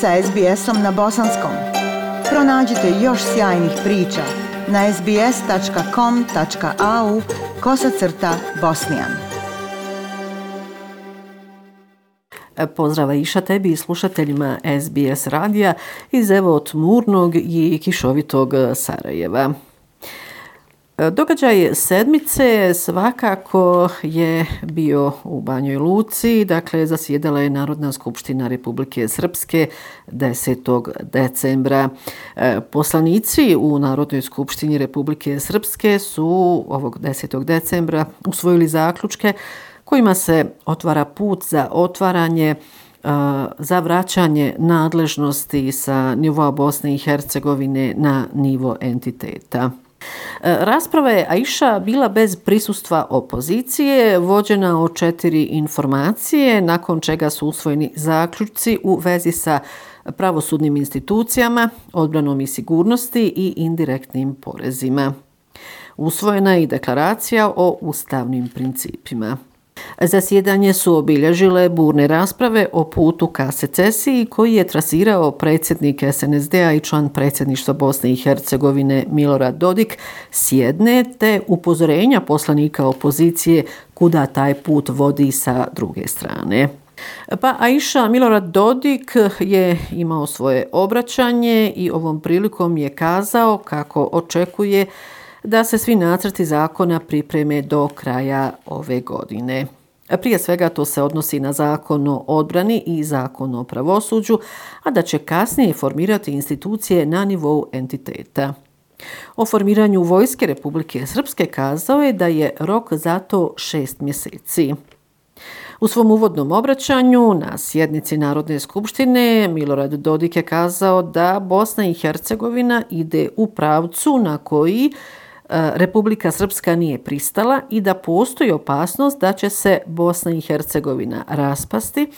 sa SBS-om na bosanskom. Pronađite još sjajnih priča na sbs.com.au kosacrta bosnijan. E, pozdrava iša tebi i slušateljima SBS radija iz evo tmurnog i kišovitog e, Sarajeva. Događaj sedmice svakako je bio u Banjoj Luci, dakle zasjedala je Narodna skupština Republike Srpske 10. decembra. E, poslanici u Narodnoj skupštini Republike Srpske su ovog 10. decembra usvojili zaključke kojima se otvara put za otvaranje e, za vraćanje nadležnosti sa nivoa Bosne i Hercegovine na nivo entiteta. E, rasprava je Aisha bila bez prisustva opozicije, vođena o četiri informacije, nakon čega su usvojeni zaključci u vezi sa pravosudnim institucijama, odbranom i sigurnosti i indirektnim porezima. Usvojena je i deklaracija o ustavnim principima. Zasjedanje su obilježile burne rasprave o putu ka secesiji koji je trasirao predsjednik SNSD-a i član predsjedništva Bosne i Hercegovine Milorad Dodik s jedne te upozorenja poslanika opozicije kuda taj put vodi sa druge strane. Pa Aisha Milorad Dodik je imao svoje obraćanje i ovom prilikom je kazao kako očekuje da se svi nacrti zakona pripreme do kraja ove godine. Prije svega to se odnosi na zakon o odbrani i zakon o pravosuđu, a da će kasnije formirati institucije na nivou entiteta. O formiranju Vojske Republike Srpske kazao je da je rok za to šest mjeseci. U svom uvodnom obraćanju na sjednici Narodne skupštine Milorad Dodik je kazao da Bosna i Hercegovina ide u pravcu na koji E, Republika Srpska nije pristala i da postoji opasnost da će se Bosna i Hercegovina raspasti,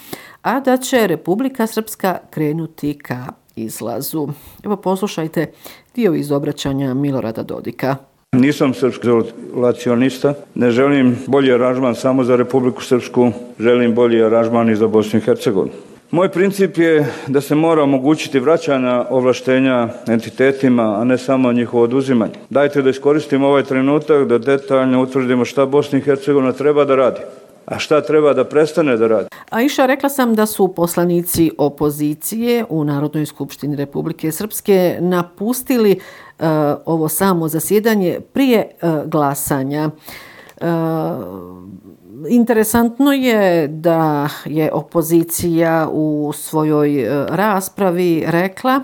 a da će Republika Srpska krenuti ka izlazu. Evo poslušajte dio iz obraćanja Milorada Dodika. Nisam srpski izolacionista, ne želim bolji aranžman samo za Republiku Srpsku, želim bolji aranžman i za Bosnu i Hercegovinu. Moj princip je da se mora omogućiti vraćanja ovlaštenja entitetima, a ne samo njihovo oduzimanje. Dajte da iskoristimo ovaj trenutak da detaljno utvrdimo šta Bosna i Hercegovina treba da radi. A šta treba da prestane da radi? A iša, rekla sam da su poslanici opozicije u Narodnoj skupštini Republike Srpske napustili uh, ovo samo zasjedanje prije uh, glasanja. Uh, Eh, interesantno je da je opozicija u svojoj eh, raspravi rekla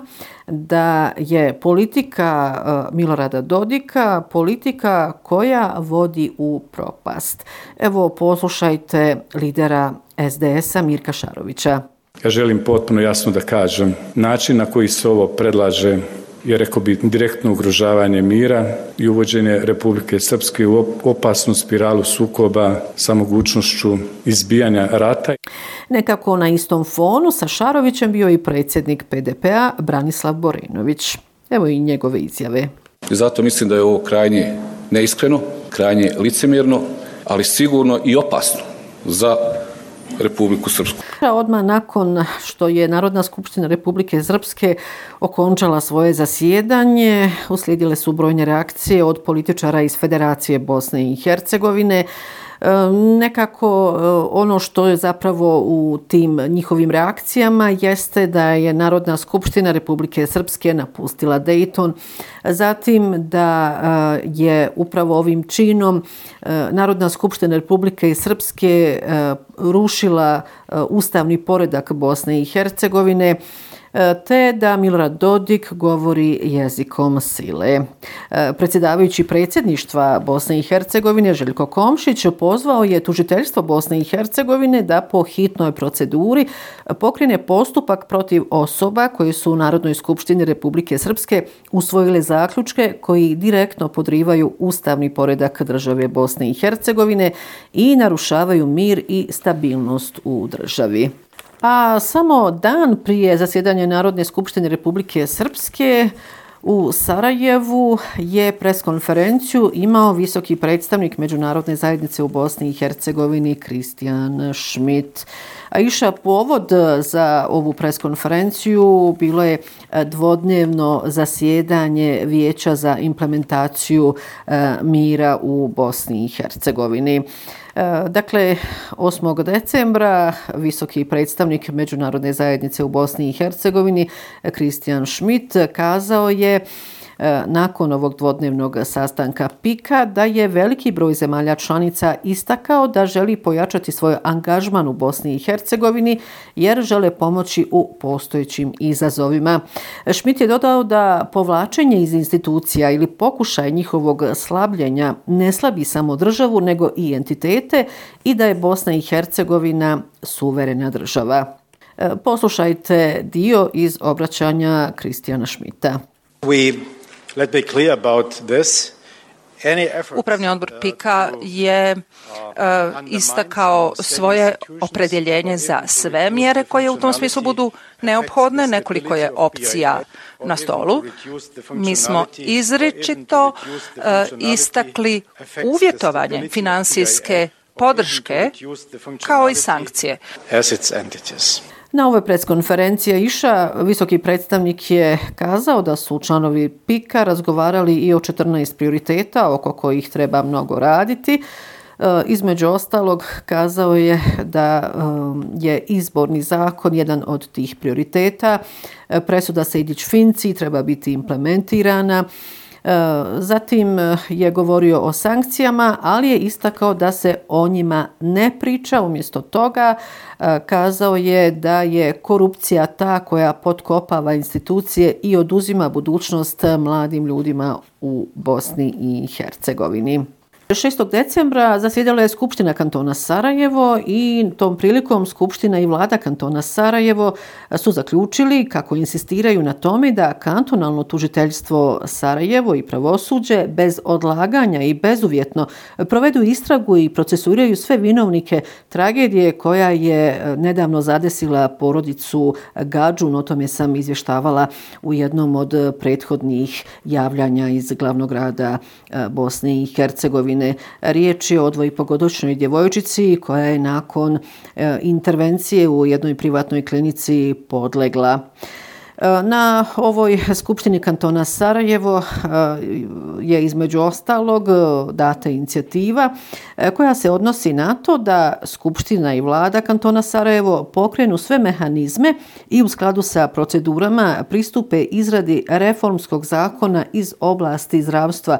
da je politika eh, Milorada Dodika politika koja vodi u propast. Evo poslušajte lidera SDS-a Mirka Šarovića. Ja želim potpuno jasno da kažem način na koji se ovo predlaže je rekao bi direktno ugrožavanje mira i uvođenje Republike Srpske u opasnu spiralu sukoba sa mogućnošću izbijanja rata. Nekako na istom fonu sa Šarovićem bio i predsjednik PDP-a Branislav Borenović. Evo i njegove izjave. Zato mislim da je ovo krajnje neiskreno, krajnje licemjerno, ali sigurno i opasno za Republiku Srpsku. Odmah nakon što je Narodna skupština Republike Srpske okončala svoje zasjedanje, uslijedile su brojne reakcije od političara iz Federacije Bosne i Hercegovine, E, nekako e, ono što je zapravo u tim njihovim reakcijama jeste da je Narodna skupština Republike Srpske napustila Dayton, zatim da e, je upravo ovim činom Narodna skupština Republike Srpske rušila ustavni poredak Bosne i Hercegovine, te da Milorad Dodik govori jezikom sile. E, predsjedavajući predsjedništva Bosne i Hercegovine Željko Komšić pozvao je tužiteljstvo Bosne i Hercegovine da po hitnoj proceduri pokrene postupak protiv osoba koje su u Narodnoj skupštini Republike Srpske usvojile zaključke koji direktno podrivaju ustavni poredak države Bosne i Hercegovine i narušavaju mir i stabilnost u državi. A samo dan prije zasjedanja Narodne skupštine Republike Srpske U Sarajevu je preskonferenciju imao visoki predstavnik Međunarodne zajednice u Bosni i Hercegovini Kristijan Schmidt. A iša povod e, za ovu preskonferenciju bilo je e, dvodnevno zasjedanje Vijeća za implementaciju e, mira u Bosni i Hercegovini. Dakle, 8. decembra visoki predstavnik Međunarodne zajednice u Bosni i Hercegovini Kristijan Schmidt kazao je E, nakon ovog dvodnevnog sastanka PIKA da je veliki broj zemalja članica istakao da želi pojačati svoj angažman u Bosni i Hercegovini jer žele pomoći u postojećim izazovima. Šmit je dodao da povlačenje iz institucija ili pokušaj njihovog slabljenja ne slabi samo državu nego i entitete i da je Bosna i Hercegovina suverena država. E, poslušajte dio iz obraćanja Kristijana Šmita. We Let me clear about this. Upravni odbor PIKA je uh, istakao svoje opredjeljenje za sve mjere koje u tom smislu budu neophodne. Nekoliko je opcija na stolu. Mi smo izričito uh, istakli uvjetovanje finansijske podrške kao i sankcije. Na ovoj preskonferenciji Iša visoki predstavnik je kazao da su članovi PIKA razgovarali i o 14 prioriteta oko kojih treba mnogo raditi. E, između ostalog kazao je da e, je izborni zakon jedan od tih prioriteta. E, presuda Sejdić Finci treba biti implementirana. Zatim eh, je govorio o sankcijama, ali je istakao da se o njima ne priča. Umjesto toga eh, kazao je da je korupcija ta koja potkopava institucije i oduzima budućnost mladim ljudima u Bosni i Hercegovini. 6. decembra zasjedala je Skupština kantona Sarajevo i tom prilikom Skupština i vlada kantona Sarajevo su zaključili kako insistiraju na tome da kantonalno tužiteljstvo Sarajevo i pravosuđe bez odlaganja i bezuvjetno provedu istragu i procesuiraju sve vinovnike tragedije koja je e, nedavno zadesila porodicu Gađun. O tome sam izvještavala u jednom od prethodnih javljanja iz glavnog grada e, Bosne i Hercegovine godine. Riječ je o dvojipogodočnoj djevojčici koja je nakon e, intervencije u jednoj privatnoj klinici podlegla. E, na ovoj skupštini kantona Sarajevo e, je između ostalog e, data inicijativa koja se odnosi na to da skupština i vlada kantona Sarajevo pokrenu sve mehanizme i u skladu sa procedurama pristupe izradi reformskog zakona iz oblasti zdravstva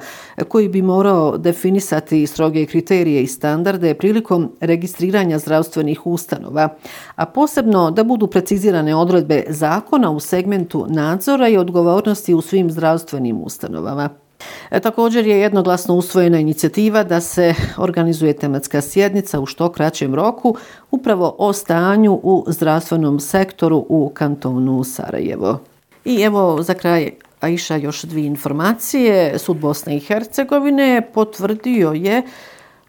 koji bi morao definisati stroge kriterije i standarde prilikom registriranja zdravstvenih ustanova, a posebno da budu precizirane odredbe zakona u segmentu segmentu nadzora i odgovornosti u svim zdravstvenim ustanovama. E, također je jednoglasno usvojena inicijativa da se organizuje tematska sjednica u što kraćem roku upravo o stanju u zdravstvenom sektoru u kantonu Sarajevo. I evo za kraj Aisha još dvije informacije. Sud Bosne i Hercegovine potvrdio je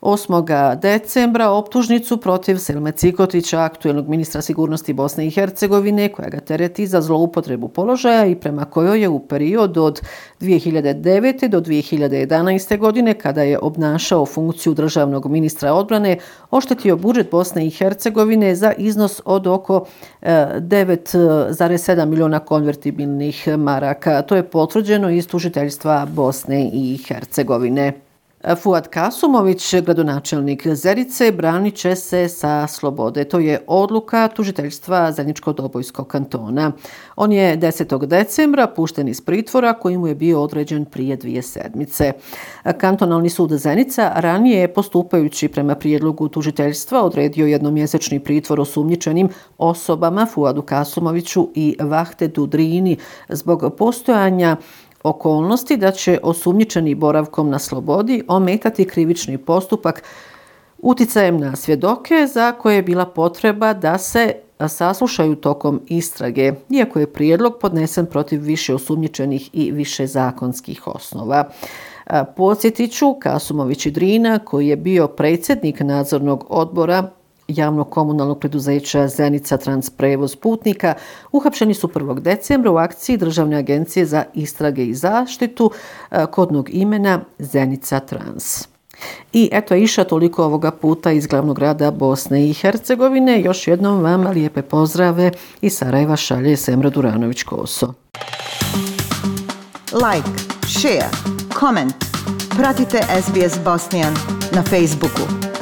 8. decembra optužnicu protiv Selme Cikotića, aktuelnog ministra sigurnosti Bosne i Hercegovine, koja ga tereti za zloupotrebu položaja i prema kojoj je u period od 2009. do 2011. godine, kada je obnašao funkciju državnog ministra odbrane, oštetio budžet Bosne i Hercegovine za iznos od oko e, 9,7 miliona konvertibilnih maraka. To je potvrđeno iz tužiteljstva Bosne i Hercegovine. Fuad Kasumović, gradonačelnik Zerice, branit će se sa slobode. To je odluka tužiteljstva Zeničko-Dobojskog kantona. On je 10. decembra pušten iz pritvora koji mu je bio određen prije dvije sedmice. Kantonalni sud Zenica ranije je postupajući prema prijedlogu tužiteljstva odredio jednomjesečni pritvor osumnjičenim osobama Fuadu Kasumoviću i Vahte Dudrini zbog postojanja okolnosti da će osumnjičeni boravkom na slobodi ometati krivični postupak uticajem na svjedoke za koje je bila potreba da se saslušaju tokom istrage, iako je prijedlog podnesen protiv više osumnjičenih i više zakonskih osnova. Podsjetiću Kasumović i Drina, koji je bio predsjednik nadzornog odbora javnog komunalnog preduzeća Zenica Transprevoz putnika uhapšeni su 1. decembra u akciji Državne agencije za istrage i zaštitu e, kodnog imena Zenica Trans. I eto iša toliko ovoga puta iz glavnog grada Bosne i Hercegovine. Još jednom vam lijepe pozdrave i Sarajeva šalje Semra Duranović-Koso. Like, share, comment. Pratite SBS Bosnian na Facebooku.